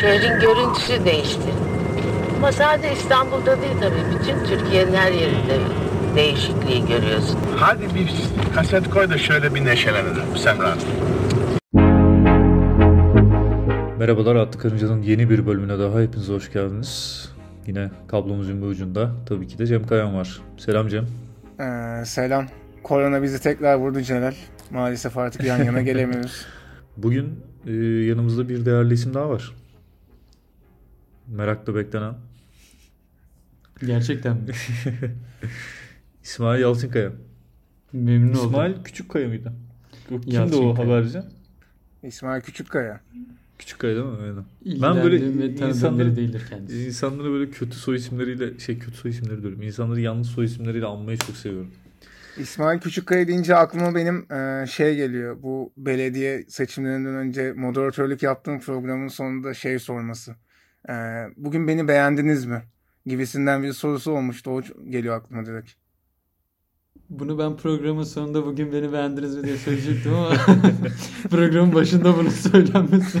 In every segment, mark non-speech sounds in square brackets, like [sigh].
Şehrin görüntüsü değişti. Ama sadece İstanbul'da değil tabii. Bütün Türkiye'nin her yerinde değişikliği görüyorsun. Hadi bir kaset koy da şöyle bir neşelenelim Semra. Merhabalar Atlı Karınca'nın yeni bir bölümüne daha hepiniz hoş geldiniz. Yine kablomuzun bir ucunda tabii ki de Cem Kayan var. Selam Cem. Ee, selam. Korona bizi tekrar vurdu Celal. Maalesef artık yan yana [laughs] gelemiyoruz. Bugün e, yanımızda bir değerli isim daha var. Merakla beklenen Gerçekten mi? [laughs] İsmail Yalçınkaya. Memnun oldum. İsmail Küçükkaya mıydı? Yok, kimdi o Yalçınkaya. haberci? İsmail Küçükkaya. Küçükkaya değil mi? Aynen. İlgilendiğim böyle insanları- değildir kendisi. İnsanları böyle kötü soy isimleriyle şey kötü soy isimleri diyorum. İnsanları yanlış soy isimleriyle anmayı çok seviyorum. İsmail Küçükkaya deyince aklıma benim e, şey geliyor. Bu belediye seçimlerinden önce moderatörlük yaptığım programın sonunda şey sorması. E, bugün beni beğendiniz mi? Gibisinden bir sorusu olmuştu. O geliyor aklıma direkt. Bunu ben programın sonunda bugün beni beğendiniz mi diye söyleyecektim ama [laughs] programın başında bunu söylenmesi [laughs]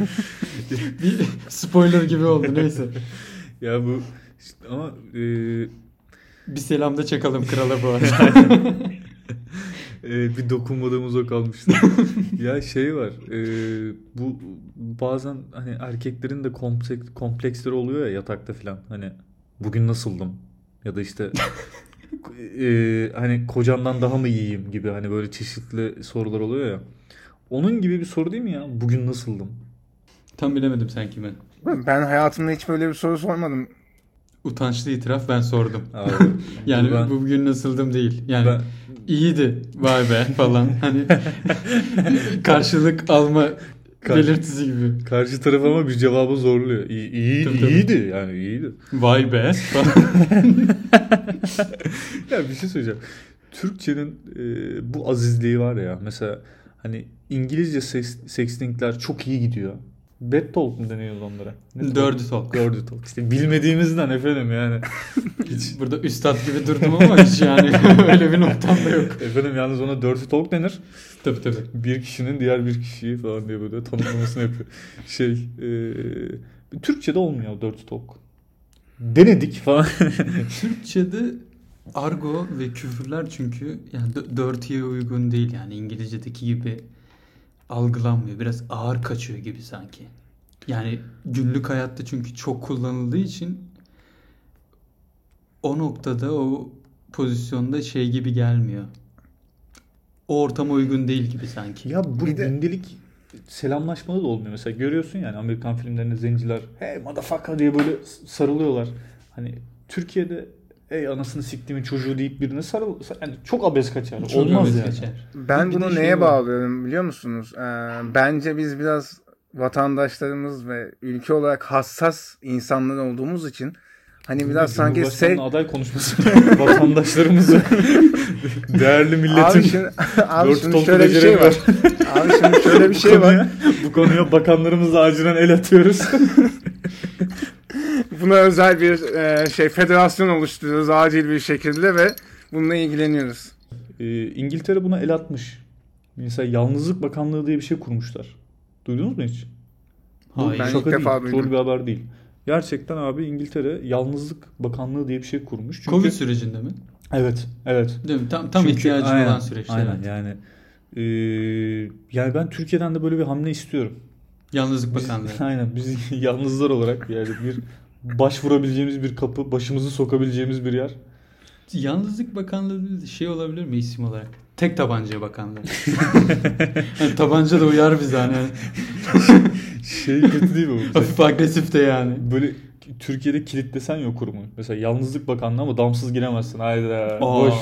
bir spoiler gibi oldu neyse. Ya bu işte ama e, Bir selam da çakalım krala bu arada. [laughs] e, bir dokunmadığımız o kalmıştı. [laughs] ya şey var. e, bu bazen hani erkeklerin de kompleks, kompleksleri oluyor ya yatakta falan. Hani bugün nasıldım? Ya da işte [laughs] e, hani kocamdan daha mı iyiyim gibi hani böyle çeşitli sorular oluyor ya. Onun gibi bir soru değil mi ya? Bugün nasıldım? Tam bilemedim sen kime. Ben hayatımda hiç böyle bir soru sormadım. Utançlı itiraf ben sordum. Abi, [laughs] Yani ben- bugün nasıldım değil. Yani Ben- iyiydi vay be falan. Hani [laughs] karşılık alma belirtisi gibi. Karşı taraf ama bir cevabı zorluyor. İyi, iyi, Tabii, tabii. iyiydi yani iyiydi. Vay be falan. [laughs] ya bir şey söyleyeceğim. Türkçenin e, bu azizliği var ya. Mesela hani İngilizce seks, sextingler çok iyi gidiyor. Bad talk mu deniyordu onlara? Ne Dirty talk. Dirty talk. İşte bilmediğimizden efendim yani. [laughs] Hiç burada üstad gibi durdum ama hiç yani [laughs] öyle bir noktam da yok. efendim yalnız ona dirty talk denir. Tabii tabii. Bir kişinin diğer bir kişiyi falan diye böyle tanımlamasını yapıyor. Şey e, Türkçe'de olmuyor dirty talk. Denedik falan. [laughs] Türkçe'de argo ve küfürler çünkü yani dirty'ye uygun değil yani İngilizce'deki gibi algılanmıyor. Biraz ağır kaçıyor gibi sanki. Yani günlük hayatta çünkü çok kullanıldığı için o noktada o pozisyonda şey gibi gelmiyor. O ortama uygun değil gibi sanki. Ya bu Bir de- gündelik selamlaşmada da olmuyor. Mesela görüyorsun yani Amerikan filmlerinde zenciler hey motherfucker diye böyle sarılıyorlar. Hani Türkiye'de ey anasını siktiğimin çocuğu deyip birine sarıl yani çok abes kaçar. Çok Olmaz abes yani. kaçar. Ben Bir bunu şey neye var. bağlıyorum biliyor musunuz? Ee, bence biz biraz vatandaşlarımız ve ülke olarak hassas insanlar olduğumuz için hani biraz sanki sev... aday konuşması [laughs] vatandaşlarımızı [laughs] değerli milletin [laughs] Abi şimdi, abi şimdi tolku şöyle bir şey var. beceremiyor. Abi şimdi şöyle bir Bu şey var. konuya- Bu konuya bakanlarımıza acilen el atıyoruz. Buna özel bir e, şey federasyon oluşturuyoruz acil bir şekilde ve bununla ilgileniyoruz. Ee, İngiltere buna el atmış. Mesela Yalnızlık Bakanlığı diye bir şey kurmuşlar. Duydunuz mu hiç? Bu Hayır. Ben şaka ilk defa değil. duydum. Doğru bir haber değil. Gerçekten abi İngiltere Yalnızlık Bakanlığı diye bir şey kurmuş. Çünkü, Covid sürecinde mi? Evet, evet. Değil mi? Tam tam Çünkü- ihtiyacı aynen, olan süreçte. Aynen evet. yani. Ee, yani ben Türkiye'den de böyle bir hamle istiyorum. Yalnızlık Biz, Bakanlığı. [laughs] aynen biz [laughs] yalnızlar olarak yani bir başvurabileceğimiz bir kapı, başımızı sokabileceğimiz bir yer. Yalnızlık Bakanlığı şey olabilir mi isim olarak? Tek tabanca bakanlığı. [laughs] yani tabanca da uyar bize hani. Şey kötü değil mi bu? Hafif agresif de yani. böyle Türkiye'de kilitlesen ya kurumu. Mesela Yalnızlık Bakanlığı ama damsız giremezsin. Hayda. Aa. Boş.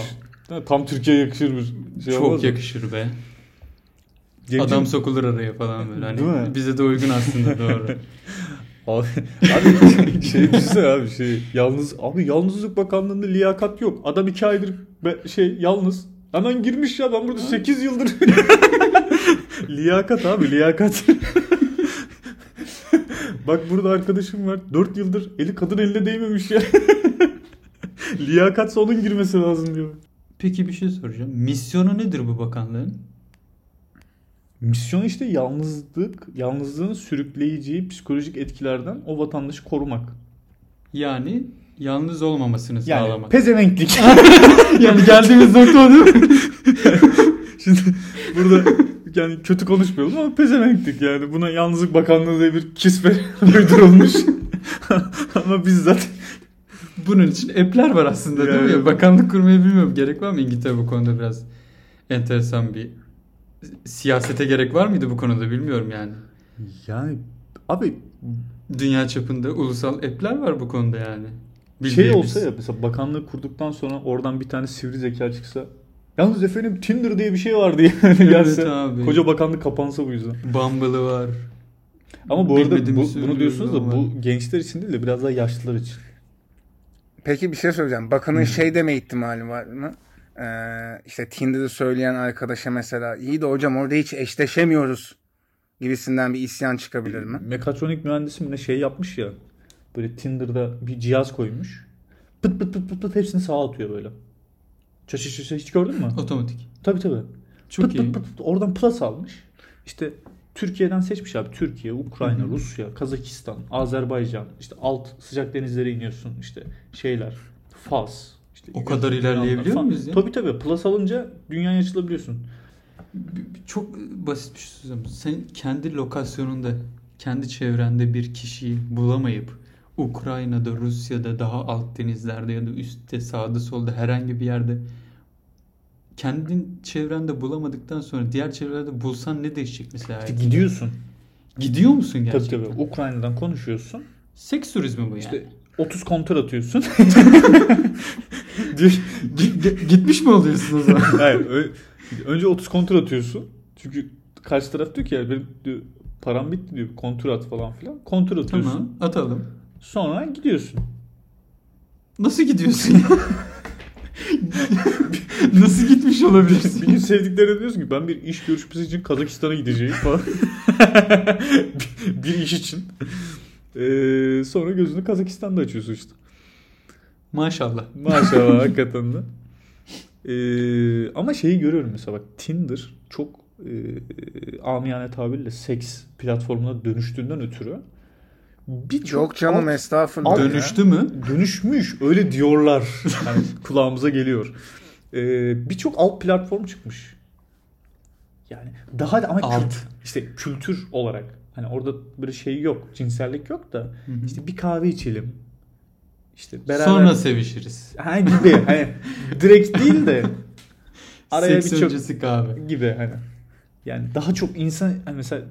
Tam Türkiye'ye yakışır bir şey Çok yakışır be. Cemciğim- Adam sokulur araya falan böyle. Hani Değil mi? bize de uygun aslında [laughs] doğru. Abi, abi şey düşünsene abi şey yalnız abi yalnızlık bakanlığında liyakat yok. Adam iki aydır be- şey yalnız. Hemen girmiş ya ben burada 8 yıldır. [laughs] liyakat abi liyakat. [laughs] Bak burada arkadaşım var 4 yıldır eli kadın eline değmemiş ya. Liyakatsa onun girmesi lazım diyor. Peki bir şey soracağım. Misyonu nedir bu bakanlığın? Misyon işte yalnızlık, yalnızlığın sürükleyeceği psikolojik etkilerden o vatandaşı korumak. Yani yalnız olmamasını Yani sağlamak. pezevenklik. [laughs] yani geldiğimiz nokta o değil mi? [laughs] Şimdi burada yani kötü konuşmayalım ama pezevenklik yani. Buna Yalnızlık Bakanlığı diye bir kisve [laughs] uydurulmuş. ama bizzat Bunun için app'ler var aslında değil mi? Yani- Bakanlık kurmayı bilmiyorum. Gerek var mı İngiltere bu konuda biraz enteresan bir siyasete gerek var mıydı bu konuda bilmiyorum yani. yani abi Dünya çapında ulusal app'ler var bu konuda yani. şey olsa ya mesela bakanlığı kurduktan sonra oradan bir tane sivri zeka çıksa Yalnız efendim Tinder diye bir şey var diye gelse abi. koca bakanlık kapansa bu yüzden. Bumble'ı var. Ama bu arada bu, bunu diyorsunuz da bu gençler için değil de biraz daha yaşlılar için. Peki bir şey söyleyeceğim. Bakanın şey deme ihtimali var mı? Ee, işte Tinder'ı söyleyen arkadaşa mesela iyi de hocam orada hiç eşleşemiyoruz gibisinden bir isyan çıkabilir mi? Mekatronik mühendisi mi ne şey yapmış ya. Böyle Tinder'da bir cihaz koymuş. Pıt pıt pıt pıt pıt hepsini sağa atıyor böyle. Çaşı çaşı hiç gördün mü? Otomatik. Tabii tabii. Çok pıt, iyi. Pıt, pıt, pıt, oradan plus almış. İşte Türkiye'den seçmiş abi. Türkiye, Ukrayna, Hı hı. Rusya, Kazakistan, Azerbaycan. işte alt sıcak denizlere iniyorsun. işte şeyler. Fas. İşte O kadar ilerleyebiliyor muyuz ya? Tabii tabii. Plus alınca dünyaya açılabiliyorsun. Çok basit bir şey söyleyeceğim. Sen kendi lokasyonunda, kendi çevrende bir kişiyi bulamayıp Ukrayna'da, Rusya'da, daha alt denizlerde ya da üstte, sağda, solda herhangi bir yerde kendin çevrende bulamadıktan sonra diğer çevrelerde bulsan ne değişecek mesela? İşte gidiyorsun. Gidiyor musun Tabii gerçekten? tabii. Ukrayna'dan konuşuyorsun. Seks turizmi bu yani. İşte 30 kontör atıyorsun. [laughs] Gi- gi- gitmiş mi oluyorsun o zaman? [laughs] Hayır. önce 30 kontör atıyorsun. Çünkü karşı taraf diyor ki ya benim diyor, param bitti diyor. Kontür at falan filan. Kontür atıyorsun. tamam, atalım. Sonra gidiyorsun. Nasıl gidiyorsun? [laughs] Nasıl gitmiş olabilirsin? bir gün sevdiklerine diyorsun ki ben bir iş görüşmesi için Kazakistan'a gideceğim falan. [laughs] bir, bir iş için. Ee, sonra gözünü Kazakistan'da açıyorsun işte. Maşallah. Maşallah [laughs] hakikaten de. Ee, ama şeyi görüyorum mesela bak Tinder çok e, amiyane tabirle seks platformuna dönüştüğünden ötürü birçok Yok canım alt- estağfurullah. alt- ya. Dönüştü mü? dönüşmüş öyle diyorlar. Yani [laughs] kulağımıza geliyor. Ee, birçok alt platform çıkmış. Yani daha da ama Alt. kült- işte kültür olarak hani orada böyle şey yok, cinsellik yok da hı. işte bir kahve içelim. İşte beraber Sonra sevişiriz. Ha gibi hani direkt değil de [laughs] araya Seks birçok öncesi kahve. gibi hani. Yani daha çok insan hani mesela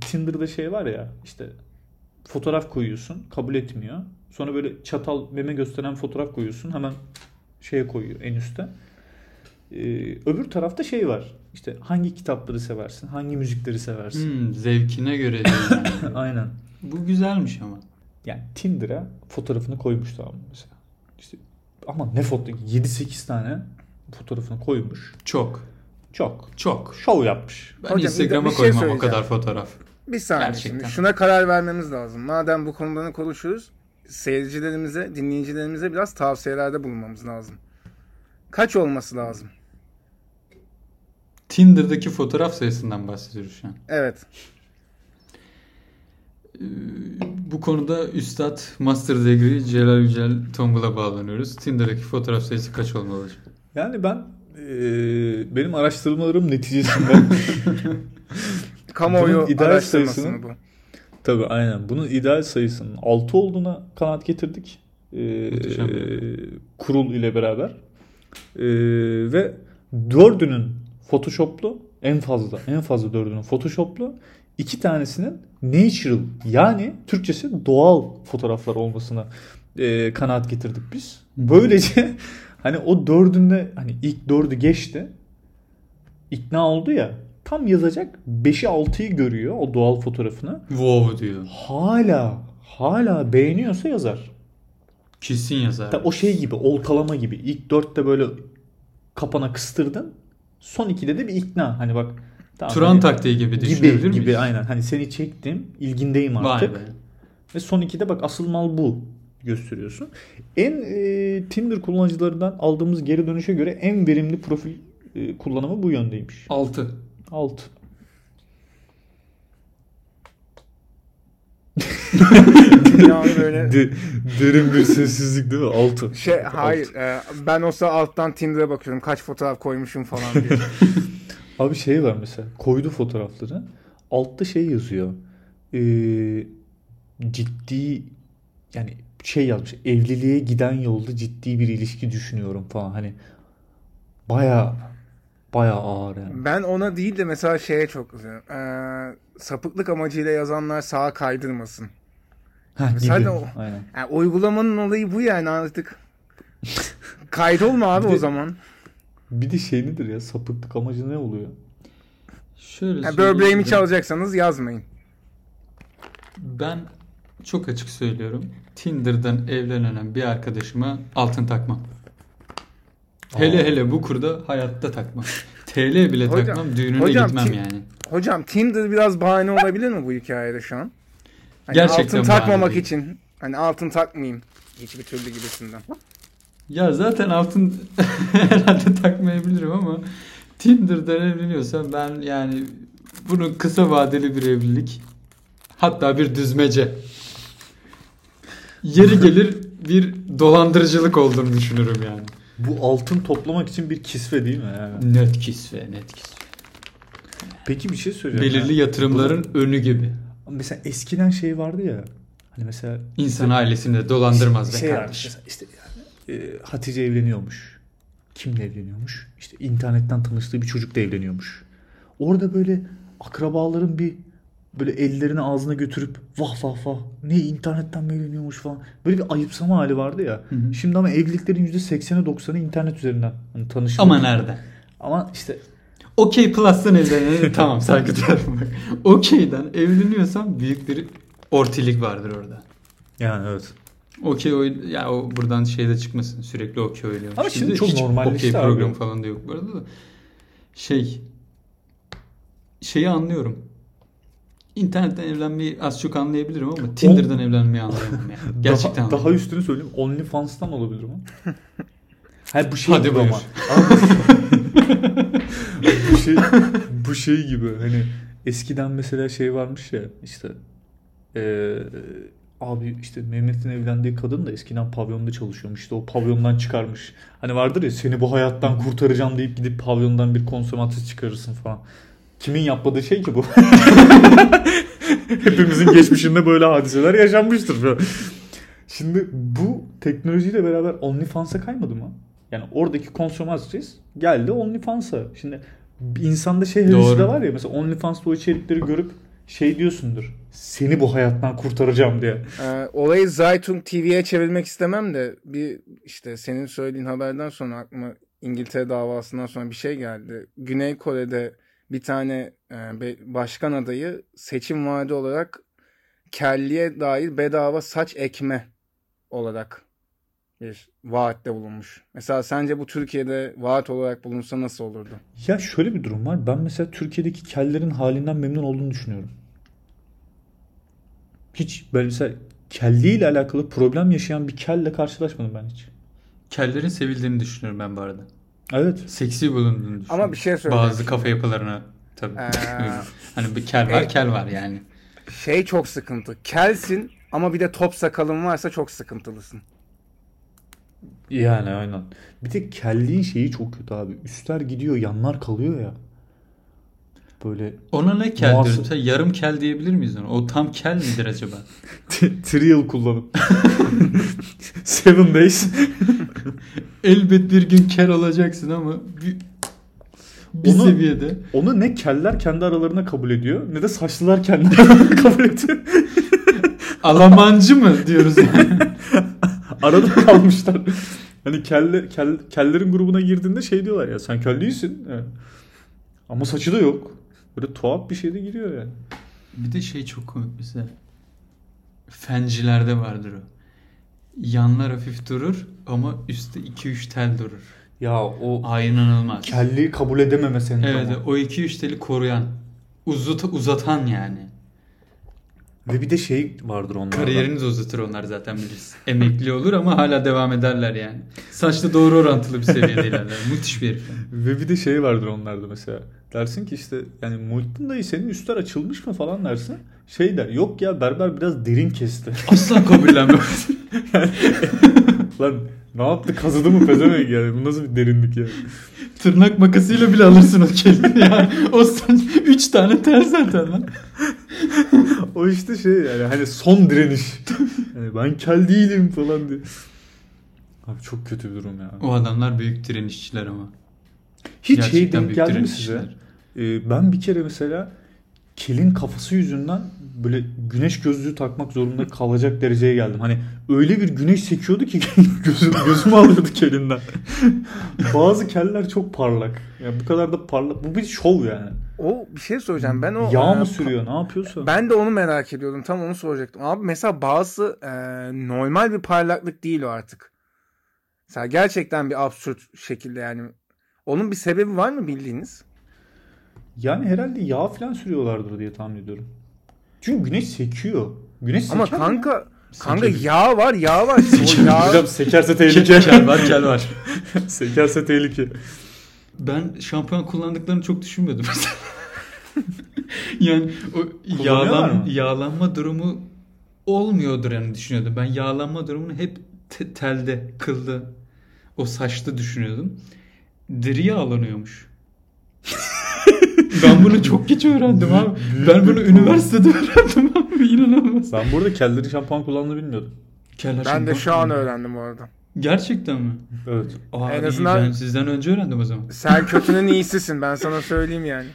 Tinder'da şey var ya işte fotoğraf koyuyorsun kabul etmiyor. Sonra böyle çatal meme gösteren fotoğraf koyuyorsun hemen şeye koyuyor en üstte. Ee, öbür tarafta şey var. İşte hangi kitapları seversin, hangi müzikleri seversin. Hmm, zevkine göre yani. [laughs] Aynen. Bu güzelmiş ama. Yani Tinder'a fotoğrafını koymuş tamam mı mesela. İşte ama ne foto 7-8 tane fotoğrafını koymuş. Çok. Çok. Çok. Şov yapmış. Ben Hocam, Instagram'a şey koymam o kadar fotoğraf. Bir saniye Gerçekten. şimdi. Şuna karar vermemiz lazım. Madem bu konudan konuşuyoruz, seyircilerimize, dinleyicilerimize biraz tavsiyelerde bulunmamız lazım. Kaç olması lazım? Tinder'daki fotoğraf sayısından bahsediyoruz şu an. Evet. Bu konuda Üstad Master Degree Celal Yücel Tombul'a bağlanıyoruz. Tinder'daki fotoğraf sayısı kaç olmalı? hocam? Yani ben eee, benim araştırmalarım neticesinde [laughs] Kamuoyu ideal araştırması sayısını- mı bu? tabii aynen bunun ideal sayısının 6 olduğuna kanaat getirdik. Eee, Muhteşem. kurul ile beraber. Eee, ve dördünün Photoshop'lu en fazla en fazla dördünün Photoshop'lu iki tanesinin natural yani Türkçesi doğal fotoğraflar olmasına eee, kanaat getirdik biz. Böylece [laughs] hani o dördünde hani ilk dördü geçti. ikna oldu ya tam yazacak 5'i 6'yı görüyor o doğal fotoğrafını. Wow diyor. Hala hala beğeniyorsa yazar. Kesin yazar. Ta- O şey gibi oltalama gibi. İlk dörtte böyle kapana kıstırdın. Son ikide de bir ikna. Hani bak. Daha Turan hani, taktiği gibi, gibi düşünebilir gibi, Gibi aynen. Hani seni çektim, ilgindeyim artık. Vay be. Ve son ikide bak asıl mal bu gösteriyorsun. En e, Tinder kullanıcılarından aldığımız geri dönüşe göre en verimli profil e, kullanımı bu yöndeymiş. 6. 6. böyle... Derin bir sessizlik değil mi? Altı. Şey hayır. Altı. E, ben olsa alttan Tinder'a bakıyorum. Kaç fotoğraf koymuşum falan diye. [laughs] Abi şey var mesela. Koydu fotoğrafları. Altta şey yazıyor. Ee, ciddi yani şey yazmış. Evliliğe giden yolda ciddi bir ilişki düşünüyorum falan. Hani baya baya ağır yani. Ben ona değil de mesela şeye çok üzülüyorum. Ee, sapıklık amacıyla yazanlar sağa kaydırmasın. Heh, Mesela gibi. o- Aynen. Yani uygulamanın olayı bu yani artık. Kaydolma abi de- o zaman. Bir de şey nedir ya? Sapıklık amacı ne oluyor? Şöyle Yani böbreğimi çalacaksanız yazmayın. Ben çok açık söylüyorum. Tinder'dan evlenen bir arkadaşıma altın takmam. Hele Aa. hele bu kurda hayatta takmam. TL bile Hocam- takmam. Düğününe hocam, gitmem yani. Hocam Tinder biraz bahane olabilir mi bu hikayede şu an? Hani Gerçekten altın takmamak değil. için. Hani altın takmayayım. Hiçbir türlü gibisinden. Ya zaten altın [laughs] herhalde takmayabilirim ama Tinder'dan evleniyorsam ben yani bunun kısa vadeli bir evlilik hatta bir düzmece yeri gelir bir dolandırıcılık olduğunu düşünürüm yani. Bu altın toplamak için bir kisve değil mi? Yani? Net kisve, net kisve. Peki bir şey söyleyeceğim. Belirli ya. yatırımların önü gibi. Mesela eskiden şey vardı ya. Hani mesela İnsan ailesini de dolandırmaz be şey varmış kardeşim. mesela işte e, Hatice evleniyormuş. Kimle evleniyormuş? İşte internetten tanıştığı bir çocukla evleniyormuş. Orada böyle akrabaların bir böyle ellerini ağzına götürüp vah vah vah ne internetten mi evleniyormuş falan. Böyle bir ayıpsama hali vardı ya. Hı hı. Şimdi ama evliliklerin %80'i 90'ı internet üzerinden. Hani tanışma. Ama nerede? Ama işte Okey Plus'tan evlenen [laughs] tamam saygı duyarım [laughs] bak. Okey'den evleniyorsam büyük bir ortilik vardır orada. yani evet. Okey oyun ya o buradan şeyde çıkmasın sürekli okey oynuyormuş. Ama şimdi Bizde çok normalleşti okey programı falan da yok bu arada da. Şey şeyi anlıyorum. İnternetten evlenmeyi az çok anlayabilirim ama Tinder'dan evlenmeyi anlayamam yani. [laughs] Gerçekten daha, daha üstünü söyleyeyim. OnlyFans'tan olabilir mi? [laughs] Hayır bu şey Hadi gibi buyur. ama. [laughs] bu şey bu şey gibi hani eskiden mesela şey varmış ya işte eee, abi işte Mehmet'in evlendiği kadın da eskiden pavyonda çalışıyormuş. İşte o pavyondan çıkarmış. Hani vardır ya seni bu hayattan kurtaracağım deyip gidip pavyondan bir konsomatris çıkarırsın falan. Kimin yapmadığı şey ki bu? [laughs] Hepimizin geçmişinde böyle hadiseler yaşanmıştır. Şimdi bu teknolojiyle beraber OnlyFans'a kaymadı mı? Yani oradaki konsomatris geldi OnlyFans'a. Şimdi insanda şey hevesi de var ya mesela OnlyFans'ta o içerikleri görüp şey diyorsundur. Seni bu hayattan kurtaracağım diye. Ee, olayı Zaytung TV'ye çevirmek istemem de bir işte senin söylediğin haberden sonra aklıma İngiltere davasından sonra bir şey geldi. Güney Kore'de bir tane e, başkan adayı seçim vaadi olarak kelliye dair bedava saç ekme olarak bir vaatte bulunmuş. Mesela sence bu Türkiye'de vaat olarak bulunsa nasıl olurdu? Ya şöyle bir durum var. Ben mesela Türkiye'deki kellerin halinden memnun olduğunu düşünüyorum. Hiç böyle mesela kelliyle alakalı problem yaşayan bir kelle karşılaşmadım ben hiç. Kellerin sevildiğini düşünüyorum ben bu arada. Evet. Seksi bulunduğunu düşünüyorum. Ama bir şey söyleyeceğim Bazı kafa yapılarına tabii. Ee, [laughs] hani bir kel var e- kel var yani. Şey çok sıkıntı. Kelsin ama bir de top sakalın varsa çok sıkıntılısın. Yani aynen. Bir de kelliğin şeyi çok kötü abi. Üstler gidiyor, yanlar kalıyor ya. Böyle Ona ne kel Muhasır- yarım kel diyebilir miyiz ona? O tam kel midir acaba? [laughs] trial kullanıp. [laughs] Seven days. [laughs] Elbet bir gün kel olacaksın ama bir, bir Onu- seviyede. Onu ne keller kendi aralarına kabul ediyor ne de saçlılar kendi aralarına kabul ediyor. Alamancı mı diyoruz yani? Arada kalmışlar. Hani kelle, kel, kellerin grubuna girdiğinde şey diyorlar ya sen kel değilsin. Evet. Ama saçı da yok. Böyle tuhaf bir şey de giriyor yani. bir de şey çok komik mesela. Fencilerde vardır o. Yanlar hafif durur ama üstte 2-3 tel durur. Ya o Ay inanılmaz. kelliği kabul edememe sendromu. Evet o 2-3 teli koruyan. Uzat, uzatan yani. Ve bir de şey vardır onlarda. Kariyerini de uzatır onlar zaten biliriz. Emekli olur ama hala devam ederler yani. Saçta doğru orantılı bir seviyede ilerler. [laughs] Müthiş bir herif. yani. Ve bir de şey vardır onlarda mesela. Dersin ki işte yani Muhittin dayı senin üstler açılmış mı falan dersin. Şey der yok ya berber biraz derin kesti. [laughs] Asla kabullenmem. [laughs] Lan ne yaptı kazıdı mı pezevenk yani bu nasıl bir derinlik ya. Tırnak makasıyla bile alırsın o kelini yani. O saç 3 tane tel zaten lan. [laughs] O işte şey yani hani son direniş. [laughs] Yani ben kel değilim falan diye. Abi çok kötü bir durum ya. O adamlar büyük direnişçiler ama. Hiç şey Gerçekten denk büyük geldi mi size? Ee, ben bir kere mesela kelin kafası yüzünden böyle güneş gözlüğü takmak zorunda kalacak dereceye geldim. Hani öyle bir güneş sekiyordu ki [laughs] gözüm, gözümü alıyordu kelinden. [laughs] Bazı keller çok parlak. Yani bu kadar da parlak. Bu bir şov yani. O bir şey söyleyeceğim. Ben o Yağ e, mı sürüyor ne yapıyorsa. Ben de onu merak ediyordum. Tam onu soracaktım. Abi mesela bazı e, normal bir parlaklık değil o artık. Mesela gerçekten bir absürt şekilde yani. Onun bir sebebi var mı bildiğiniz? Yani herhalde yağ falan sürüyorlardır diye tahmin ediyorum. Çünkü güneş sekiyor. Güneş Ama seker mi? kanka kanka Sekebilir. yağ var yağ var. [laughs] o yağ, Hocam sekerse tehlike. kel var [laughs] kel var. sekerse tehlike. Ben şampuan kullandıklarını çok düşünmüyordum mesela. [laughs] yani o yağlan, yağlanma durumu olmuyordur yani düşünüyordum. Ben yağlanma durumunu hep te- telde, kılda, o saçta düşünüyordum. Deri yağlanıyormuş. [laughs] ben bunu çok geç öğrendim abi. Ben bunu üniversitede öğrendim abi. [laughs] İnanılmaz. Ben burada kellerin şampuan kullandığını bilmiyordum. Keller ben de şu an öğrendim bu arada. Gerçekten mi? Evet. Aa, En iyi, azından- ben sizden önce öğrendim o zaman. Sen [laughs] kötünün iyisisin ben sana söyleyeyim yani.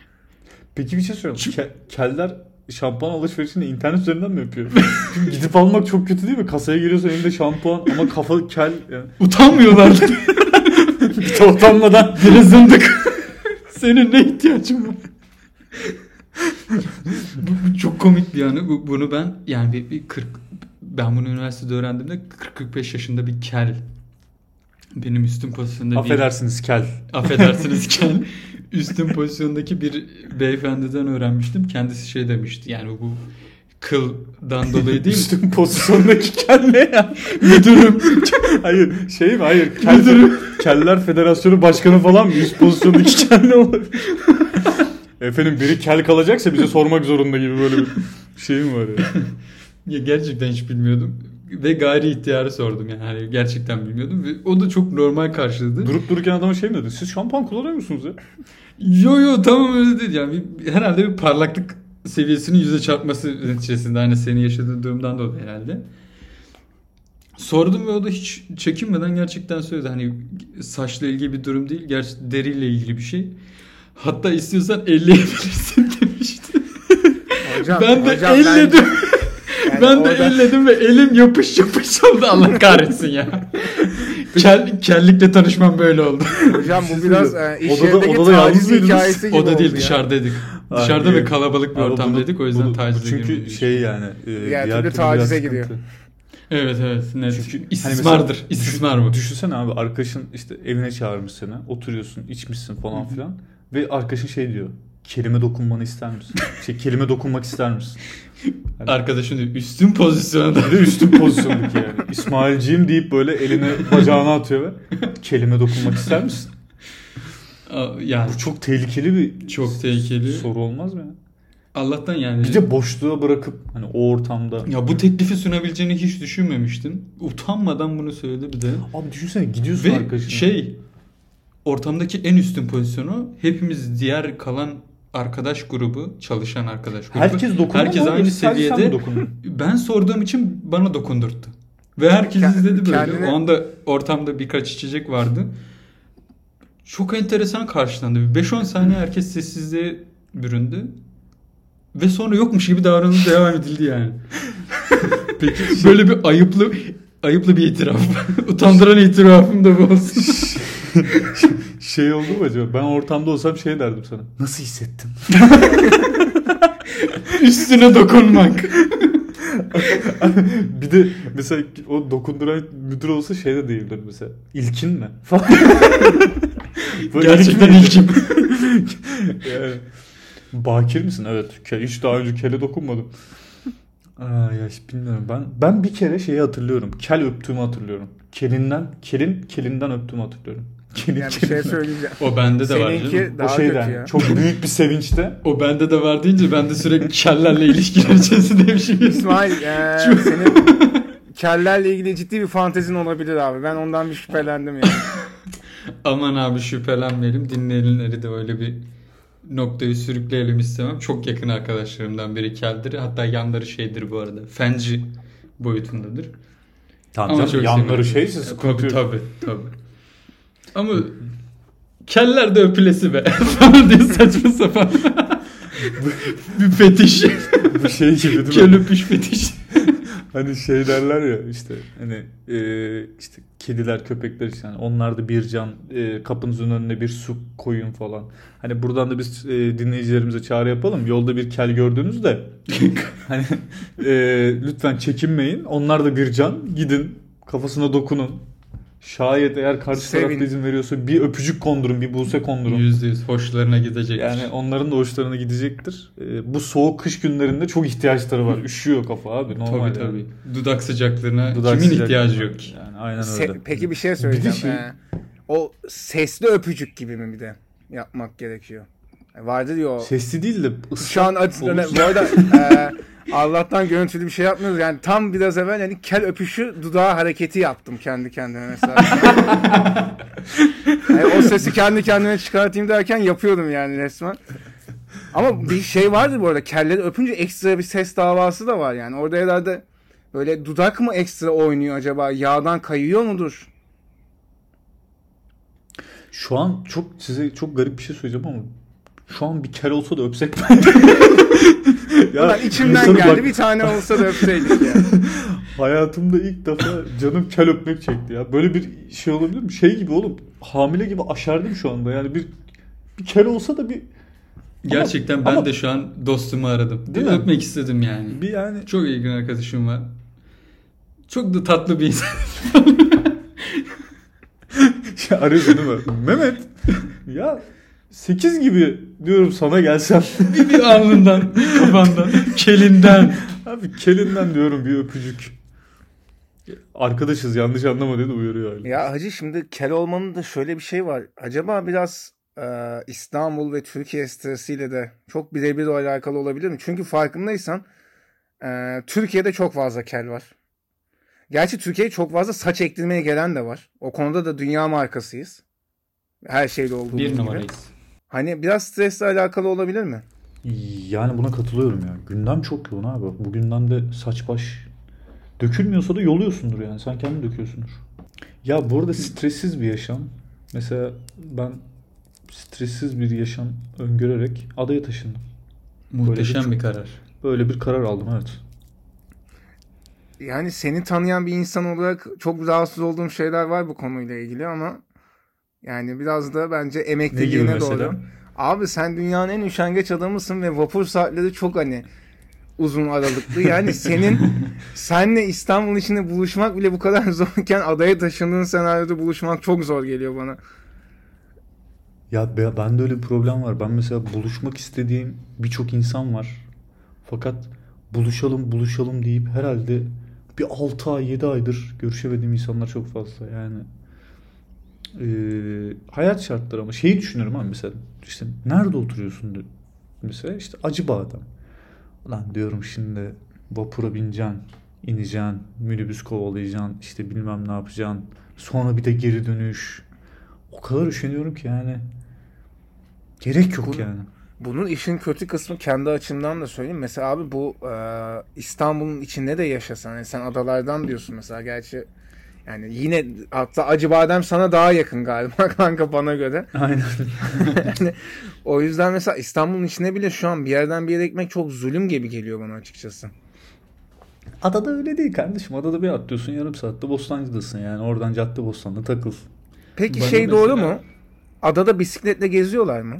Peki bir şey söyleyeyim. Ke- keller şampuan alışverişini internet üzerinden mi yapıyor? Çünkü gidip almak çok kötü değil mi? Kasaya giriyorsun elinde şampuan ama kafa kel. Yani. Utanmıyorlar. Utanmadan. Biri zındık. Senin ne ihtiyacın var? bu, bu çok komik bir yanı. Bu, bunu ben yani bir, bir 40 ben bunu üniversitede öğrendiğimde 40-45 yaşında bir kel benim üstün pozisyonda bir Affedersiniz kel. affedersiniz [laughs] kel üstün pozisyondaki bir beyefendiden öğrenmiştim. Kendisi şey demişti. Yani bu kıldan dolayı değil. Üstün pozisyondaki kel ne ya? Müdürüm. [laughs] Hayır şey mi? Hayır. Kel, Keller Federasyonu Başkanı falan mı? Üst pozisyondaki kel ne olur? Efendim biri kel kalacaksa bize sormak zorunda gibi böyle bir şey mi var ya? [laughs] Ya gerçekten hiç bilmiyordum. Ve gayri ihtiyarı sordum yani. Hani gerçekten bilmiyordum. Ve o da çok normal karşıladı. Durup dururken adama şey mi dedi? Siz şampuan kullanıyor musunuz ya? Yo yo tamam öyle değil yani. Herhalde bir parlaklık seviyesinin yüze çarpması neticesinde. Hani senin yaşadığın durumdan dolayı herhalde. Sordum ve o da hiç çekinmeden gerçekten söyledi. Hani saçla ilgili bir durum değil. Gerçi deriyle ilgili bir şey. Hatta istiyorsan elleyebilirsin [laughs] demişti. Hocam, ben de hocam elledim. yani ben de orada- elledim ve elim yapış yapış oldu. Allah kahretsin ya. [laughs] Kel, kellikle tanışmam böyle oldu. Hocam bu biraz e, iş Odada- yerindeki odada taciz hikayesi gibi O da değil ya. dışarıdaydık. Dışarıda ve kalabalık bir ortamdaydık. bunu- o yüzden bunu- tacize Çünkü girmedik. şey yani. E, Diğer türlü tacize sıkıntı. Evet evet. Net. Çünkü hani İstismardır. mesela- İstismar bu. Düşünsene abi arkadaşın işte evine çağırmış seni. Oturuyorsun, içmişsin falan filan. Ve arkadaşın şey diyor. Kelime dokunmanı ister misin? Şey kelime dokunmak ister misin? Hani- Arkadaşın diyor, üstün pozisyonda. Bir de üstün pozisyondaki yani. İsmailciğim deyip böyle elini bacağına atıyor ve kelime dokunmak ister misin? Yani Bu çok tehlikeli bir çok tehlikeli. soru olmaz mı ya? Allah'tan yani. Bir de boşluğa bırakıp hani o ortamda. ya bu teklifi sunabileceğini hiç düşünmemiştim. Utanmadan bunu söyledi bir de. Abi düşünsene gidiyorsun Ve arkadaşına. şey ortamdaki en üstün pozisyonu hepimiz diğer kalan arkadaş grubu, çalışan arkadaş grubu. Herkes dokunma Herkes aynı seviyede. Ben sorduğum için bana dokundurttu. Ve herkes Ke- izledi böyle. kendine- O anda ortamda birkaç içecek vardı. Çok enteresan karşılandı. 5-10 saniye herkes sessizliğe büründü. Ve sonra yokmuş gibi davranıldı devam edildi yani. [laughs] Peki Böyle bir ayıplı ayıplı bir itiraf. [laughs] Utandıran itirafım da bu olsun. [laughs] şey oldu mu acaba? Ben ortamda olsam şey derdim sana. Nasıl hissettin? Üstüne dokunmak. [laughs] bir de mesela o dokunduran müdür olsa şey de değildir mesela. İlkin mi? [laughs] Gerçekten ilkim. yani, [laughs] bakir misin? Evet. Hiç daha önce kele dokunmadım. Aa, ya bilmiyorum. Ben ben bir kere şeyi hatırlıyorum. Kel öptüğümü hatırlıyorum. Kelinden, kelin kelinden öptüğümü hatırlıyorum. Yani bir şey söyleyeceğim. O bende de var Seninki canım. O daha şeyden kötü ya. çok [laughs] büyük bir sevinçte. O bende de var deyince ben de sürekli kellerle ilişkiler içerisindeymişim. İsmail [laughs] e, Çok- senin kellerle ilgili ciddi bir fantezin olabilir abi. Ben ondan bir şüphelendim yani. [laughs] Aman abi şüphelenmeyelim. Dinleyenleri de öyle bir noktayı sürükleyelim istemem. Çok yakın arkadaşlarımdan biri keldir. Hatta yanları şeydir bu arada. Fenci boyutundadır. Tamam çok canım, yanları şeyse Tabii sıkıntı yok. tabii tabii. Ama keller de öpülesi be. [laughs] Falan diye saçma sapan. bir fetiş. Bu şey gibi değil mi? Kel öpüş fetiş. [laughs] Hani şey derler ya işte hani e, işte kediler köpekler işte hani onlar da bir can e, kapınızın önüne bir su koyun falan. Hani buradan da biz e, dinleyicilerimize çağrı yapalım. Yolda bir kel gördüğünüzde [laughs] hani e, lütfen çekinmeyin. Onlar da bir can. Gidin kafasına dokunun. Şayet eğer karşı Sevin. tarafta izin veriyorsa bir öpücük kondurun, bir buse kondurun. Yüzde yüz hoşlarına gidecek. Yani onların da hoşlarına gidecektir. E, bu soğuk kış günlerinde çok ihtiyaçları var. Üşüyor kafa abi normal. tabii yani. tabii. Dudak sıcaklarına Dudak kimin sıcaklığı ihtiyacı yok ki? Yani aynen Se- öyle. peki bir şey söyleyeceğim. şey- Ee, o sesli öpücük gibi mi bir de yapmak gerekiyor? E, Vardır ya o. Sesli değil de Şu an ıslak olursa- bu arada [laughs] e, Allah'tan görüntülü bir şey yapmıyoruz. Yani tam biraz evvel yani kel öpüşü dudağı hareketi yaptım kendi kendime mesela. [laughs] Yani o sesi kendi kendime çıkartayım derken yapıyordum yani resmen. Ama bir şey vardır bu arada. Kelleri öpünce ekstra bir ses davası da var yani. Orada herhalde böyle dudak mı ekstra oynuyor acaba? Yağdan kayıyor mudur? Şu an çok size çok garip bir şey söyleyeceğim ama şu an bir kel olsa da öpsek ben. [laughs] Ulan içimden geldi bak- bir tane olsa da öpseydik ya. [laughs] Hayatımda ilk defa canım kel öpmek çekti ya. Böyle bir şey olabilir mi? Şey gibi oğlum. Hamile gibi aşerdim şu anda. Yani bir bir kel olsa da bir Gerçekten ben ama- de şu an dostumu aradım. Değil mi? Öpmek istedim yani. bir yani Çok iyi arkadaşım var. Çok da tatlı bir insan. [laughs] şey arıyorsun değil mi? Mehmet ya 8 gibi diyorum sana gelsem. bir, bir alnından, bir kafandan, kelinden. Abi kelinden diyorum bir öpücük. Arkadaşız yanlış anlama dedi uyarıyor hala. Ya hacı şimdi kel olmanın da şöyle bir şey var. Acaba biraz e, İstanbul ve Türkiye stresiyle de çok birebir alakalı olabilir mi? Çünkü farkındaysan e, Türkiye'de çok fazla kel var. Gerçi Türkiye'ye çok fazla saç ektirmeye gelen de var. O konuda da dünya markasıyız. Her şeyde olduğu Bir gibi. numarayız. Hani biraz stresle alakalı olabilir mi? Yani buna katılıyorum ya. Gündem çok yoğun abi. Bu gündemde saç baş dökülmüyorsa da yoluyorsundur yani. Sen kendin döküyorsundur. Ya bu arada stressiz bir yaşam. Mesela ben stressiz bir yaşam öngörerek adaya taşındım. Muhteşem çok- bir karar. Böyle bir karar aldım evet. Yani seni tanıyan bir insan olarak çok rahatsız olduğum şeyler var bu konuyla ilgili ama yani biraz da bence emekliliğine doğru. Abi sen dünyanın en üşengeç adamısın ve vapur saatleri çok hani uzun aralıklı. Yani [laughs] senin senle İstanbul içinde buluşmak bile bu kadar zorken adaya taşındığın senaryoda buluşmak çok zor geliyor bana. Ya be- bende öyle bir problem var. Ben mesela buluşmak istediğim birçok insan var. Fakat buluşalım buluşalım deyip herhalde bir 6 ay 7 aydır görüşemediğim insanlar çok fazla. Yani eee, hayat şartları ama şeyi düşünüyorum abi mesela işte nerede oturuyorsun diyor. Mesela işte Acıbağ'da. Ulan diyorum şimdi vapura bineceksin, ineceksin, minibüs kovalayacaksın, işte bilmem ne yapacaksın. Sonra bir de geri dönüş. O kadar üşeniyorum ki yani. Gerek yok Bu- yani. Bunun işin kötü kısmı kendi açımdan da söyleyeyim. Mesela abi bu e, İstanbul'un içinde de yaşasan. Yani sen adalardan diyorsun mesela. Gerçi yani yine hatta Acıbadem sana daha yakın galiba [laughs] kanka bana göre. Aynen. [laughs] Yani o yüzden mesela İstanbul'un içine bile şu an bir yerden bir yere gitmek çok zulüm gibi geliyor bana açıkçası. Adada öyle değil kardeşim. Adada bir atlıyorsun yarım saatte Bostancı'dasın yani. Oradan cadde Bostan'da takıl. Peki Bana şey doğru mesela- mu? Adada bisikletle geziyorlar mı?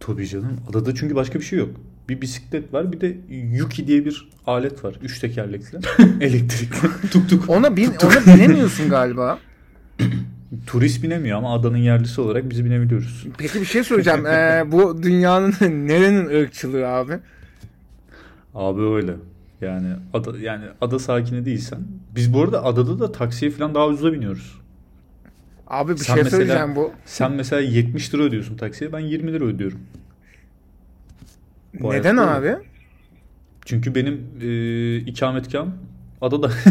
Tabii canım. Adada çünkü başka bir şey yok. Bir bisiklet var bir de Yuki diye bir alet var. Üç tekerlekli. [laughs] Elektrikli. [laughs] Tuk tuk. Ona bin ona binemiyorsun galiba. [clears throat] Turist binemiyor ama adanın yerlisi olarak biz binebiliyoruz. Peki bir şey söyleyeceğim. Ee, bu dünyanın [laughs] nerenin ırkçılığı abi? Abi öyle. Yani ada yani ada sakini değilsen. Biz bu arada adada da taksiye falan daha ucuza biniyoruz. Abi bir Sen şey mesela- söyleyeceğim bu. Sen mesela 70 lira ödüyorsun taksiye. Ben 20 lira ödüyorum. Bu Neden abi? Çünkü benim e, ikametgahım adada. [laughs]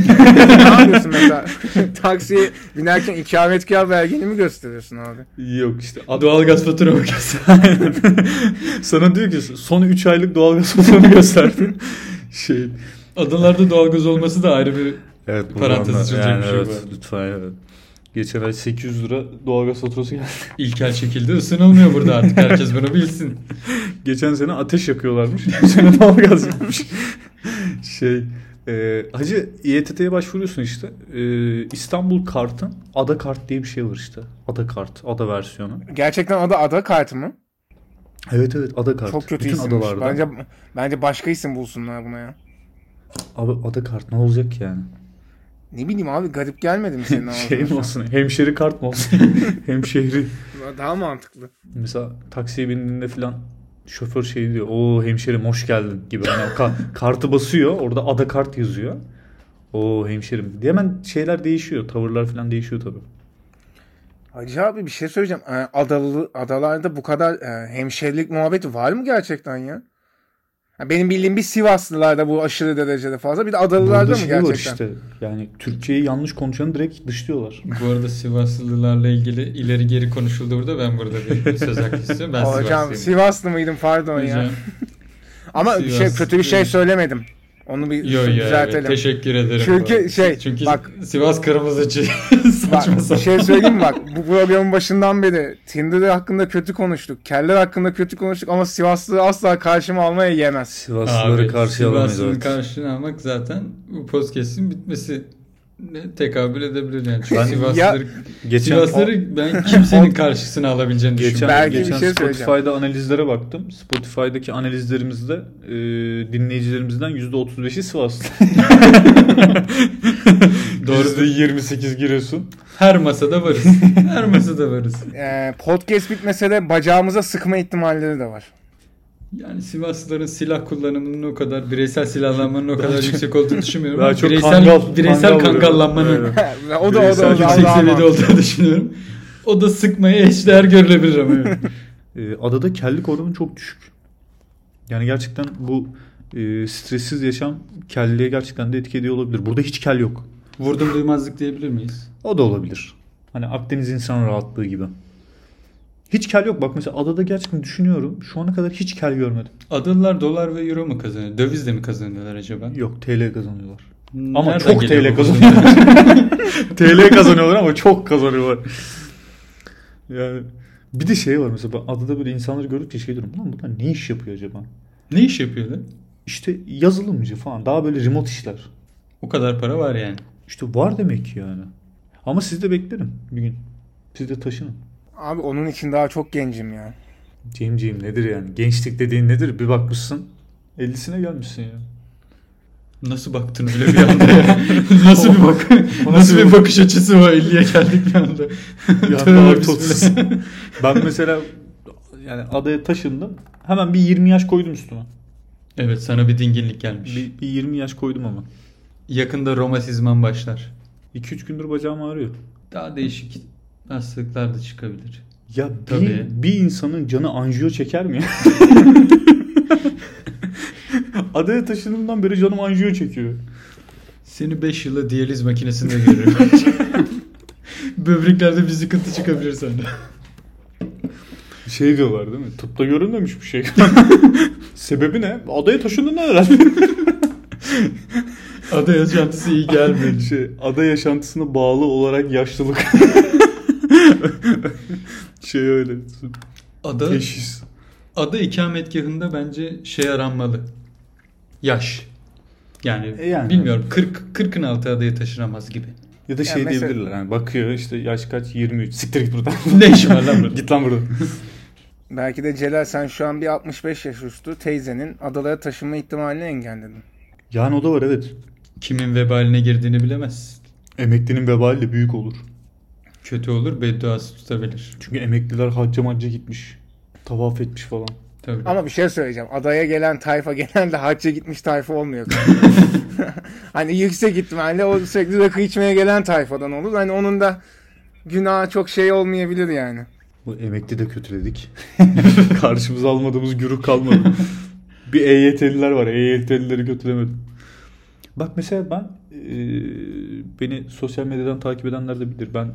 ne yapıyorsun mesela? [laughs] Taksiye binerken ikametgah belgeni mi gösteriyorsun abi? Yok işte. Doğalgaz faturamı göster. [laughs] Sana diyor ki son 3 aylık doğalgaz faturanı gösterdin. şey. Adalarda doğalgaz olması da ayrı bir Evet Parantez açılacak yani bir şey evet. Lütfen evet. Geçen ay 800 lira doğalgaz faturası geldi. [laughs] ilkel şekilde ısınılmıyor burada artık. Herkes bunu bilsin. [laughs] Geçen sene ateş yakıyorlarmış. [laughs] Bu sene doğalgaz yakmış. şey e, hacı İETT'ye başvuruyorsun işte. E, İstanbul kartın ada kart diye bir şey var işte. Ada kart, ada versiyonu. Gerçekten adı ada kartı mı? Evet evet ada kart. Çok kötü Bütün isimmiş. adalarda. Bence bence başka isim bulsunlar buna ya. Abi ada kart ne olacak ki yani? Ne bileyim abi garip gelmedi mi senin ağzına? [laughs] şey mi olsun? Hemşeri kart mı olsun? [laughs] Hemşehri. Daha mantıklı. Mesela taksiye bindiğinde falan şoför şey diyor. O hemşerim hoş geldin gibi. O ka- [laughs] kartı basıyor. Orada ada kart yazıyor. O hemşerim. diye Hemen şeyler değişiyor. Tavırlar falan değişiyor tabii. Hacı abi bir şey söyleyeceğim. Ee, Adalı, adalarda bu kadar e, hemşerilik muhabbeti var mı gerçekten ya? Benim bildiğim bir Sivaslılarda bu aşırı derecede fazla. Bir de Adalılarda mı gerçekten? işte. Yani Türkçeyi yanlış konuşanı direkt dışlıyorlar. Bu arada Sivaslılarla ilgili ileri geri konuşuldu burada. Ben burada bir söz hakkı istiyorum. Ben Hocam. Sivaslı mıydım pardon ya. Hocam, Ama bir şey, Sivas kötü bir şey söylemedim. Onu bir Yo yo evet, düzeltelim. teşekkür ederim. Çünkü bu arada. şey, Çünkü bak- Sivas kırmızıcı [laughs] Bak, saçma sapan. şey söyleyeyim mi bak bu programın başından beri Tinder hakkında kötü konuştuk. Keller hakkında kötü konuştuk ama Sivaslı'yı asla karşıma almaya yemez. Sivaslıları karşıya alamayız. Sivaslı'nın Evet. karşına almak zaten bu podcast'in bitmesi ne tekabül edebilir yani. Çünkü Ben- Sivaslıları, Geçen, Sivaslıları ben kimsenin karşısına alabileceğini Geçen, düşünmüyorum. Belki bir geçen şey söyleyeceğim. Spotify'da analizlere baktım. Spotify'daki analizlerimizde e, dinleyicilerimizden %35'i Sivaslı. [laughs] Doğru. %28 Giresun. Her masada varız. [laughs] Her masada varız. Ee, podcast bitmese de bacağımıza sıkma ihtimalleri de var. Yani Sivaslıların silah kullanımının o kadar bireysel silahlanmanın o kadar yüksek olduğunu düşünmüyorum. Daha çok bireysel kangal- bireysel kangal kangallanmanın [laughs] o da o da o Bireysel da yüksek seviyede olduğunu düşünüyorum. O da sıkmaya eşdeğer görülebilir ama. evet. [laughs] E, adada kellik oranı çok düşük. Yani gerçekten bu e, stressiz yaşam kelliğe gerçekten de etki ediyor olabilir. Burada hiç kel yok. Vurdum duymazlık diyebilir miyiz? O da olabilir. Hani Akdeniz insan rahatlığı gibi. Hiç kel yok. Bak mesela adada gerçekten düşünüyorum. Şu ana kadar hiç kel görmedim. Adalılar dolar ve euro mu kazanıyor? Dövizle mi kazanıyorlar acaba? Yok TL kazanıyorlar. Ama Nereden çok geliyor TL kazanıyorlar. [laughs] [laughs] TL kazanıyorlar ama çok kazanıyorlar. Yani bir de şey var mesela adada böyle insanları gördükçe şey diyorum. Lan bunlar ne iş yapıyor acaba? Ne iş yapıyorlar? İşte yazılımcı falan. Daha böyle remote işler. O kadar para var yani. İşte var demek ki yani. Ama siz de beklerim bir gün. Siz de taşının. Abi onun için daha çok gencim ya. Cemciğim nedir yani? Gençlik dediğin nedir? Bir bakmışsın 50'sine gelmişsin ya. Nasıl baktın öyle bir anda [laughs] nasıl bir bak nasıl bir bakış açısı var 50'ye geldik bir anda. Ya [laughs] ben mesela yani adaya taşındım. Hemen bir 20 yaş koydum üstüme. Evet sana bir dinginlik gelmiş. Bir, bir 20 yaş koydum ama. Yakında romatizman başlar. 2-3 gündür bacağım ağrıyor. Daha değişik hastalıklar da çıkabilir. Ya Tabii. bir, bir insanın canı anjiyo çeker mi ya? [laughs] Adaya taşındığımdan beri canım anjiyo çekiyor. Seni 5 yıla diyaliz makinesinde görürüm. [laughs] Böbreklerde bir sıkıntı çıkabilir sende. Şey diyorlar değil mi? Tıpta görülmemiş bir şey. [laughs] Sebebi ne? Adaya taşındın herhalde. Ada yaşantısı iyi gelmedi. şey, ada yaşantısına bağlı olarak yaşlılık. [laughs] şey öyle. Ada, Teşhis. ada ikametgahında bence şey aranmalı. Yaş. Yani, E yani. bilmiyorum 40 40'ın altı adaya taşınamaz gibi. Ya da şey mesela- diyebilirler. Yani bakıyor işte yaş kaç? 23. Siktir git buradan. ne işin var lan burada? git lan buradan. Belki de Celal sen şu an bir 65 yaş üstü teyzenin adalara taşınma ihtimalini engelledin. Yani o da var evet. Kimin vebaline girdiğini bilemez. Emeklinin vebali de büyük olur. Kötü olur bedduası tutabilir. Çünkü emekliler hacca macca gitmiş. Tavaf etmiş falan. Tabii. Ama bir şey söyleyeceğim. Adaya gelen tayfa genelde hacca gitmiş tayfa olmuyor. [laughs] hani yüksek ihtimalle o sürekli rakı içmeye gelen tayfadan olur. Hani onun da günah çok şey olmayabilir yani. Bu emekli de kötüledik. [laughs] Karşımıza almadığımız gürü kalmadı. bir EYT'liler var. EYT'lileri kötülemedim. Bak mesela ben e, beni sosyal medyadan takip edenler de bilir. Ben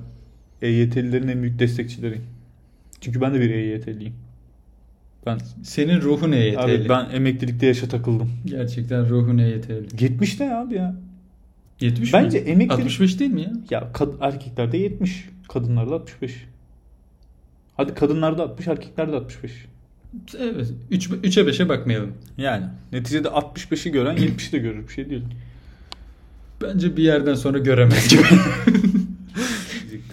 EYT'lilerin en büyük destekçileriyim. Çünkü ben de bir EYT'liyim. Ben Senin ruhun EYT'li. abi ben emeklilikte yaşa takıldım. Gerçekten ruhun EYT'li. 70 ne abi ya? 70 Bence mi? emeklilik- 65 değil mi ya? Ya kad- erkeklerde 70, kadınlarda 65. Hadi kadınlarda 60, erkeklerde 65. Evet. 3 3'e 5'e bakmayalım. Yani neticede 65'i gören 70'i de görür bir şey değil. Bence bir yerden sonra göremez gibi. [laughs]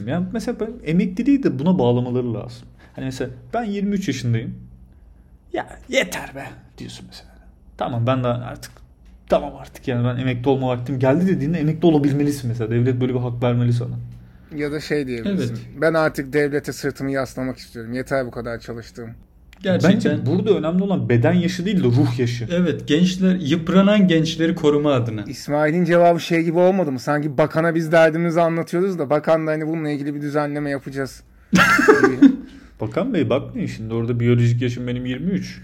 Yani mesela ben emekliliği de buna bağlamaları lazım. Hani mesela ben 23 yaşındayım. Ya yeter be diyorsun mesela. Tamam ben de artık tamam artık yani ben emekli olma vaktim geldi dediğinde emekli olabilmelisin mesela. Devlet böyle bir hak vermeli sana. Ya da şey diyebilirsin. Evet. Ben artık devlete sırtımı yaslamak istiyorum. Yeter bu kadar çalıştığım. Gerçekten. Bence burada önemli olan beden yaşı değil de ruh yaşı. Evet gençler yıpranan gençleri koruma adına. İsmail'in cevabı şey gibi olmadı mı? Sanki bakana biz derdimizi anlatıyoruz da bakan da hani bununla ilgili bir düzenleme yapacağız. [laughs] Bakan Bey bakmayın şimdi orada biyolojik yaşım benim 23.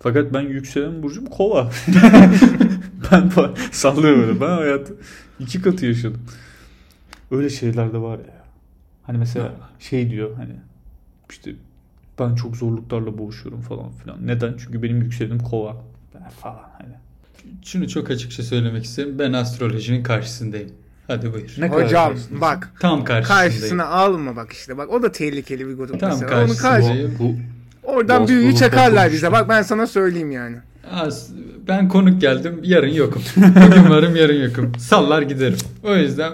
Fakat ben yükselen burcum kova. [laughs] ben sallıyorum öyle. Ben hayatı iki katı yaşadım. Öyle şeyler de var ya. Hani mesela şey diyor hani işte ben çok zorluklarla boğuşuyorum falan filan. Neden? Çünkü benim yükselenim kova. Falan hani. Şunu çok açıkça söylemek isterim. Ben astrolojinin karşısındayım. Hadi buyur. Ne Hocam bak Tam karşısındayım. karşısına alma bak işte bak o da tehlikeli bir grup Tam mesela. Onu karşı. Bu, oradan büyüğü astrolog çakarlar bize. Bak ben sana söyleyeyim yani. Az, ben konuk geldim. Yarın yokum. [laughs] Bugün varım yarın yokum. Sallar giderim. O yüzden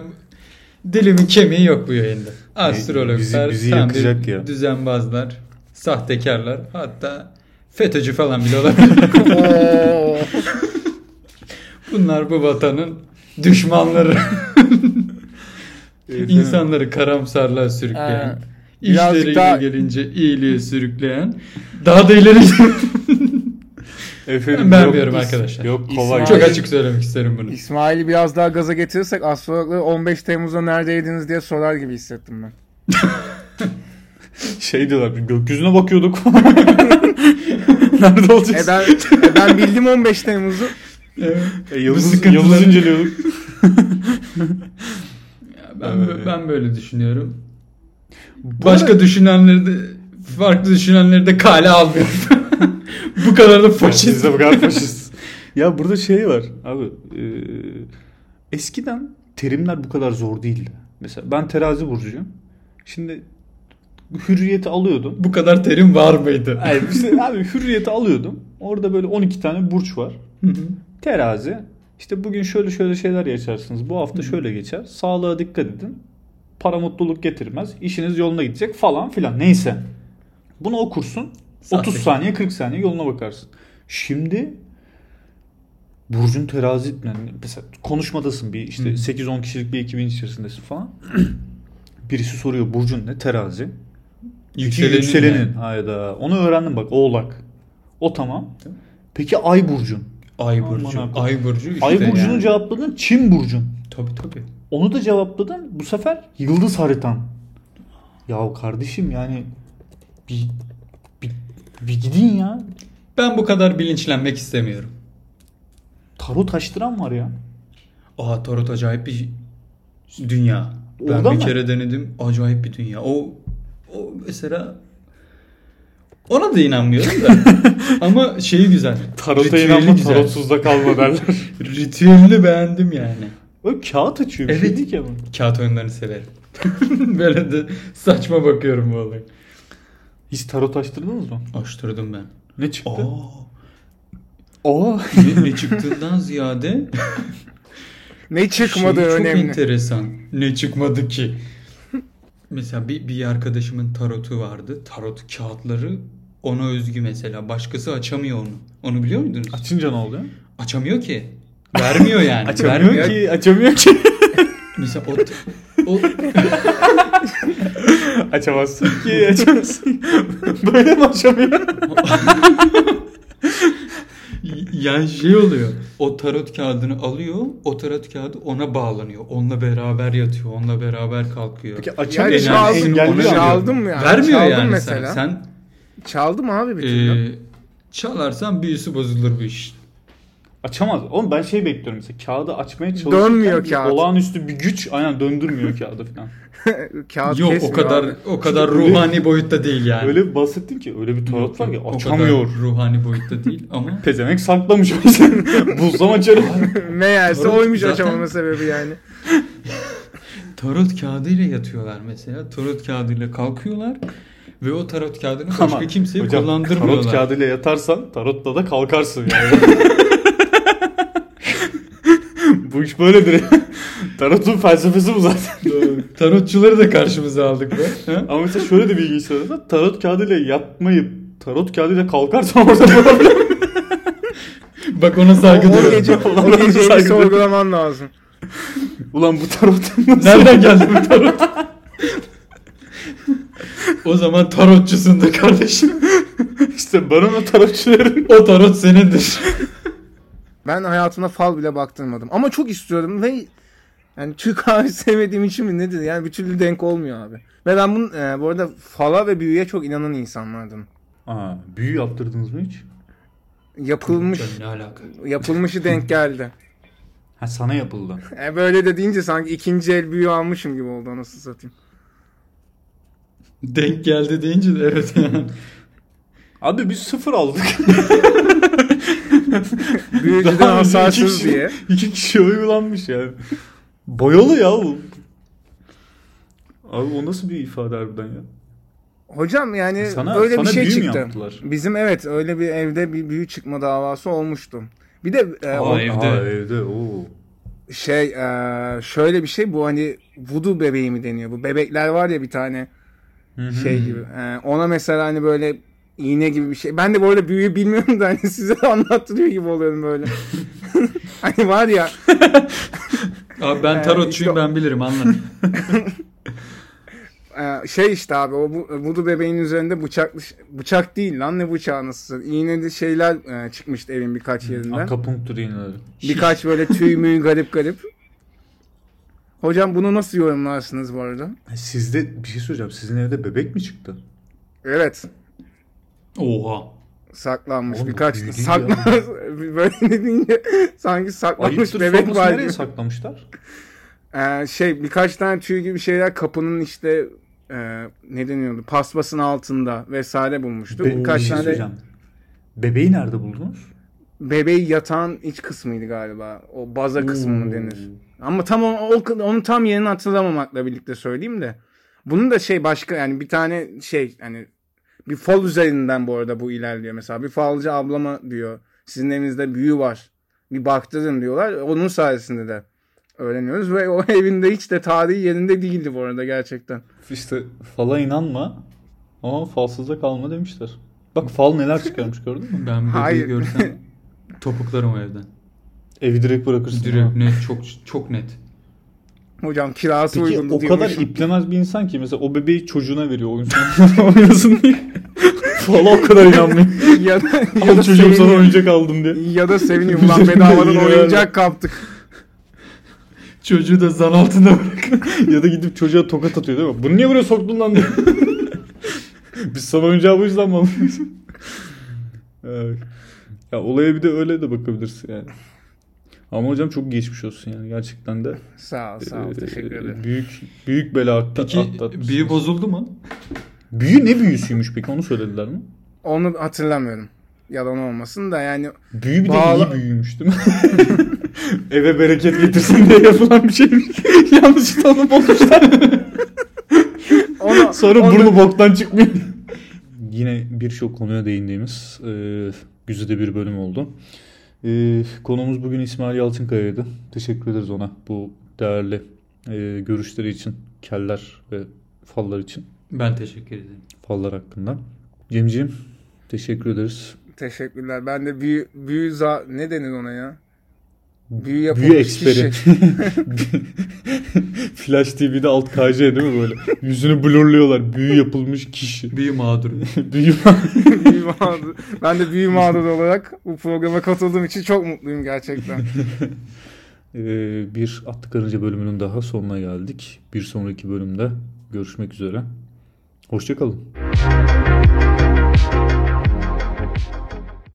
dilimin kemiği yok bu yayında. Astrologlar, Bizi- bizi tam yakacak bir ya. düzenbazlar, sahtekarlar, hatta FETÖ'cü falan bile olabilir. [laughs] Bunlar bu vatanın düşmanları. İnsanları karamsarlığa sürükleyen, birazcık işleriyle daha- gelince iyiliğe sürükleyen, daha da ileri Efendim, Ben beğenmiyorum yok, arkadaşlar. Yok. İsmail- Çok açık söylemek isterim bunu. İsmail'i biraz daha gaza getirirsek astrologları 15 Temmuz'da neredeydiniz diye sorar gibi hissettim ben. [laughs] [laughs] Şey diyorlar gökyüzüne bakıyorduk. [laughs] Nerede E olacağız? ben, e ben bildim 15 Temmuz'u. Evet. E, Bu yıldız, yıldız inceliyorduk. [laughs] Ya Ben, Evet. ben böyle düşünüyorum. Başka düşünenleri de farklı düşünenleri de kale almıyorum. Bu kadar da faşist. Faşist. bu kadar faşist. ya burada şey var abi. e, eskiden terimler bu kadar zor değildi. Mesela ben terazi burcuyum. Şimdi hürriyeti alıyordum. Bu kadar terim var mıydı? Ay, işte [laughs] abi hürriyeti alıyordum. Orada böyle 12 tane burç var. Hı hı. Terazi. İşte bugün şöyle şöyle şeyler yaşarsınız. Bu hafta şöyle geçer. Sağlığa dikkat edin. Para mutluluk getirmez. İşiniz yoluna gidecek falan filan. Neyse. Bunu okursun. Sahte. 30 saniye 40 saniye yoluna bakarsın. Şimdi Burcun terazi yani mesela konuşmadasın bir işte Hı. 8-10 kişilik bir ekibin içerisindesin falan. [clears throat] Birisi soruyor Burcun ne? Terazi. Yükselenin. Yükselenin. Hayda. Onu öğrendim bak. Oğlak. O tamam. Peki Ay Burcun. Ay burcu. Ay burcu işte Ay Burcu'nu yani. cevapladın. Çin Burcun. Tabii tabii. Onu da cevapladın. Bu sefer yıldız haritan. Ya kardeşim yani bir, bir, bir gidin ya. Ben bu kadar bilinçlenmek istemiyorum. Tarot açtıran var ya. Aa tarot acayip bir dünya. Ben Orada bir mı? kere denedim. Acayip bir dünya. O o mesela ona da inanmıyorum da. [laughs] Ama şeyi güzel. Tarota inanma güzel. tarotsuzda kalma derler. [laughs] Ritüelini beğendim yani. o kağıt açıyor. Bir şey Evet. değil ki ama. Kağıt oyunlarını severim. [laughs] Böyle de saçma bakıyorum bu olaya. Hiç tarot açtırdınız mı? Açtırdım ben. Ne çıktı? Aa, Aa. ne, ne çıktığından ziyade Ne çıkmadı şey çok önemli. enteresan. Ne çıkmadı ki? Mesela bir, bir arkadaşımın tarotu vardı. Tarot kağıtları ona özgü mesela. Başkası açamıyor onu. Onu biliyor muydunuz? Açınca ne oluyor? Açamıyor ki. Vermiyor [laughs] yani. Açamıyor Vermiyor. ki, açamıyor ki. [laughs] Mesela o O, [laughs] Açamazsın ki açamazsın. Böyle mi açamıyor? Yani şey oluyor. O tarot kağıdını alıyor. O tarot kağıdı ona bağlanıyor. Onunla beraber yatıyor. Onunla beraber kalkıyor. Peki Yani açamıyor. çaldım, çaldım mı yani? Vermiyor çaldım yani mesela. sen. Sen Çaldım abi bir türlü. e, çalarsan büyüsü bozulur bu iş. Açamaz. Oğlum ben şey bekliyorum mesela kağıdı açmaya çalışırken Dönmüyor bir kağıt. olağanüstü bir güç aynen döndürmüyor kağıdı falan. [laughs] Kağıt Yok o kesmiyor kadar abi. o kadar Çünkü öyle- ruhani boyutta değil yani. Öyle bir bahsettin ki öyle bir tarot var ki o açamıyor. kadar ruhani boyutta değil ama [laughs] Pezemek saklamış o yüzden. [laughs] Buzlama açarım. Meğerse Tarot oymuş zaten- açamama sebebi yani. tarot kağıdıyla yatıyorlar mesela. Tarot kağıdıyla kalkıyorlar ve o tarot kağıdını başka Ama kimseye hocam, kullandırmıyorlar. Tarot kağıdıyla yatarsan tarotla da kalkarsın yani. Bu iş böyledir. [laughs] Tarotun felsefesi bu zaten. Tarotçuları da karşımıza aldık be. Ama mesela şöyle de bir ilginç söylesen tarot kağıdıyla yatmayıp tarot kağıdıyla kalkarsan orada problem. [laughs] Bak ona O, saygı o duyuyorum. gece, o geceyi sorgulaman lazım. Ulan bu tarot nasıl? Nereden geldi bu tarot? o zaman tarotçusun da kardeşim. İşte ben ona tarotçu derim. O tarot senindir. Ben hayatımda fal bile baktırmadım. Ama çok istiyorum ve yani Türk [laughs] kahvesi sevmediğim için mi nedir? Yani bir türlü denk olmuyor abi. Ve ben bunun, e, bu arada fala ve büyüye çok inanan insanlardım. Aa, büyü yaptırdınız mı hiç? Yapılmış, ne alaka? yapılmışı denk geldi. [laughs] Ha sana yapıldı. [laughs] E böyle de deyince sanki ikinci el büyü almışım gibi oldu anasını satayım. Denk geldi deyince de evet yani. Abi biz sıfır aldık. [laughs] Büyücüden Daha hasarsız iki kişi- diye. İki kişi uygulanmış yani. Boyalı ya bu. Abi o nasıl bir ifade harbiden ya? Hocam yani Sana- öyle sana bir şey çıktı. yaptılar? Bizim evet öyle bir evde bir büyü çıkma davası olmuştu. Bir de e, Aa, o- evde. Aa, evde oo. şey e, şöyle bir şey bu hani voodoo bebeği mi deniyor? Bu bebekler var ya bir tane Hı hı. şey gibi. E, ona mesela hani böyle iğne gibi bir şey. Ben de bu arada büyüyü bilmiyorum da hani size [laughs] anlattırıyor gibi oluyorum böyle. [laughs] hani var ya [laughs] Abi ben Ee, tarotçuyum işte- ben bilirim anlat. e, şey işte abi o bu- voodoo bebeğin üzerinde bıçaklı bıçak değil lan ne bıçağı nasıl? İğneli şeyler e, çıkmıştı evin birkaç yerinden. Akupunktur iğneleri. Birkaç böyle tüy müy garip garip. Hocam bunu nasıl yorumlarsınız bu arada? Sizde bir şey söyleyeceğim. Sizin evde bebek mi çıktı? Evet. Oha. Saklanmış Oğlum, birkaç büyülü saklan [laughs] böyle dediğince sanki saklanmış Ayıptır bebek var nereye saklamışlar? Ee, şey birkaç tane tüy gibi şeyler kapının işte e, ne deniyordu paspasın altında vesaire bulmuştu. Be- birkaç bir şey tane. Bebeği nerede buldunuz? bebeği yatağın iç kısmıydı galiba. O baza kısmı mı denir? Ama tam o, o- onun tam yerini hatırlamamakla birlikte söyleyeyim de. Bunun da şey başka yani bir tane şey hani bir fal üzerinden bu arada bu ilerliyor mesela. Bir falcı ablama diyor sizin evinizde büyü var. Bir baktırın diyorlar. Onun sayesinde de öğreniyoruz ve o [laughs] evinde hiç de tarihi yerinde değildi bu arada gerçekten. İşte fala inanma ama falsızda kalma demişler. Bak fal neler çıkarmış gördün mü? Ben bebeği görsem [laughs] topuklarım o evden. Evi direkt bırakırsın. Direkt ha. net çok çok net. Hocam kirası Peki uygundu o kadar iplemez bir insan ki mesela o bebeği çocuğuna veriyor oyun sonunda [laughs] oynasın diye. Fala o kadar inanmıyor. [laughs] ya da, ya [laughs] Al da çocuğum sana oyuncak aldım diye. Ya da seviniyor. Ulan bedavadan oyuncak kaptık. Çocuğu da zan altında bırak. ya da gidip çocuğa tokat atıyor değil mi? Bunu niye buraya soktun lan diye. Biz sana oyuncağı bu yüzden mi alıyoruz? evet. Ya olaya bir de öyle de bakabilirsin yani. Ama hocam çok geçmiş olsun yani gerçekten de. Sağ ol sağ ol Ee, teşekkür ederim. Büyük büyük bela atla, Peki atlatmışsınız. büyü bozuldu mu? Büyü ne büyüsüymüş peki onu söylediler mi? Onu hatırlamıyorum. Yalan olmasın da yani Büyü bir Bağla- de iyi büyümüş değil mi? [laughs] Eve bereket getirsin diye yapılan bir şeymiş. [laughs] Yanlış tanım olmuşlar. [laughs] ona, Sonra onu- burnu boktan çıkmıyor. Yine birçok konuya değindiğimiz e, güzide bir bölüm oldu. E, konumuz bugün İsmail Yalçınkaya'ydı. Teşekkür ederiz ona bu değerli e, görüşleri için, keller ve fallar için, Ben teşekkür ederim. fallar hakkında. Cemciğim teşekkür ederiz. Teşekkürler. Ben de büyü, büyü za- ne denir ona ya? Büyü yapılmış Büyü eksperi. kişi. [laughs] Flash TV'de alt KJ değil mi böyle? Yüzünü blurluyorlar. Büyü yapılmış kişi. Büyü mağduru. [laughs] Büyü [laughs] büyü mağdur. Ben de büyü mağduru olarak bu programa katıldığım için çok mutluyum gerçekten. Ee, bir Atlı Karınca bölümünün daha sonuna geldik. Bir sonraki bölümde görüşmek üzere. Hoşçakalın.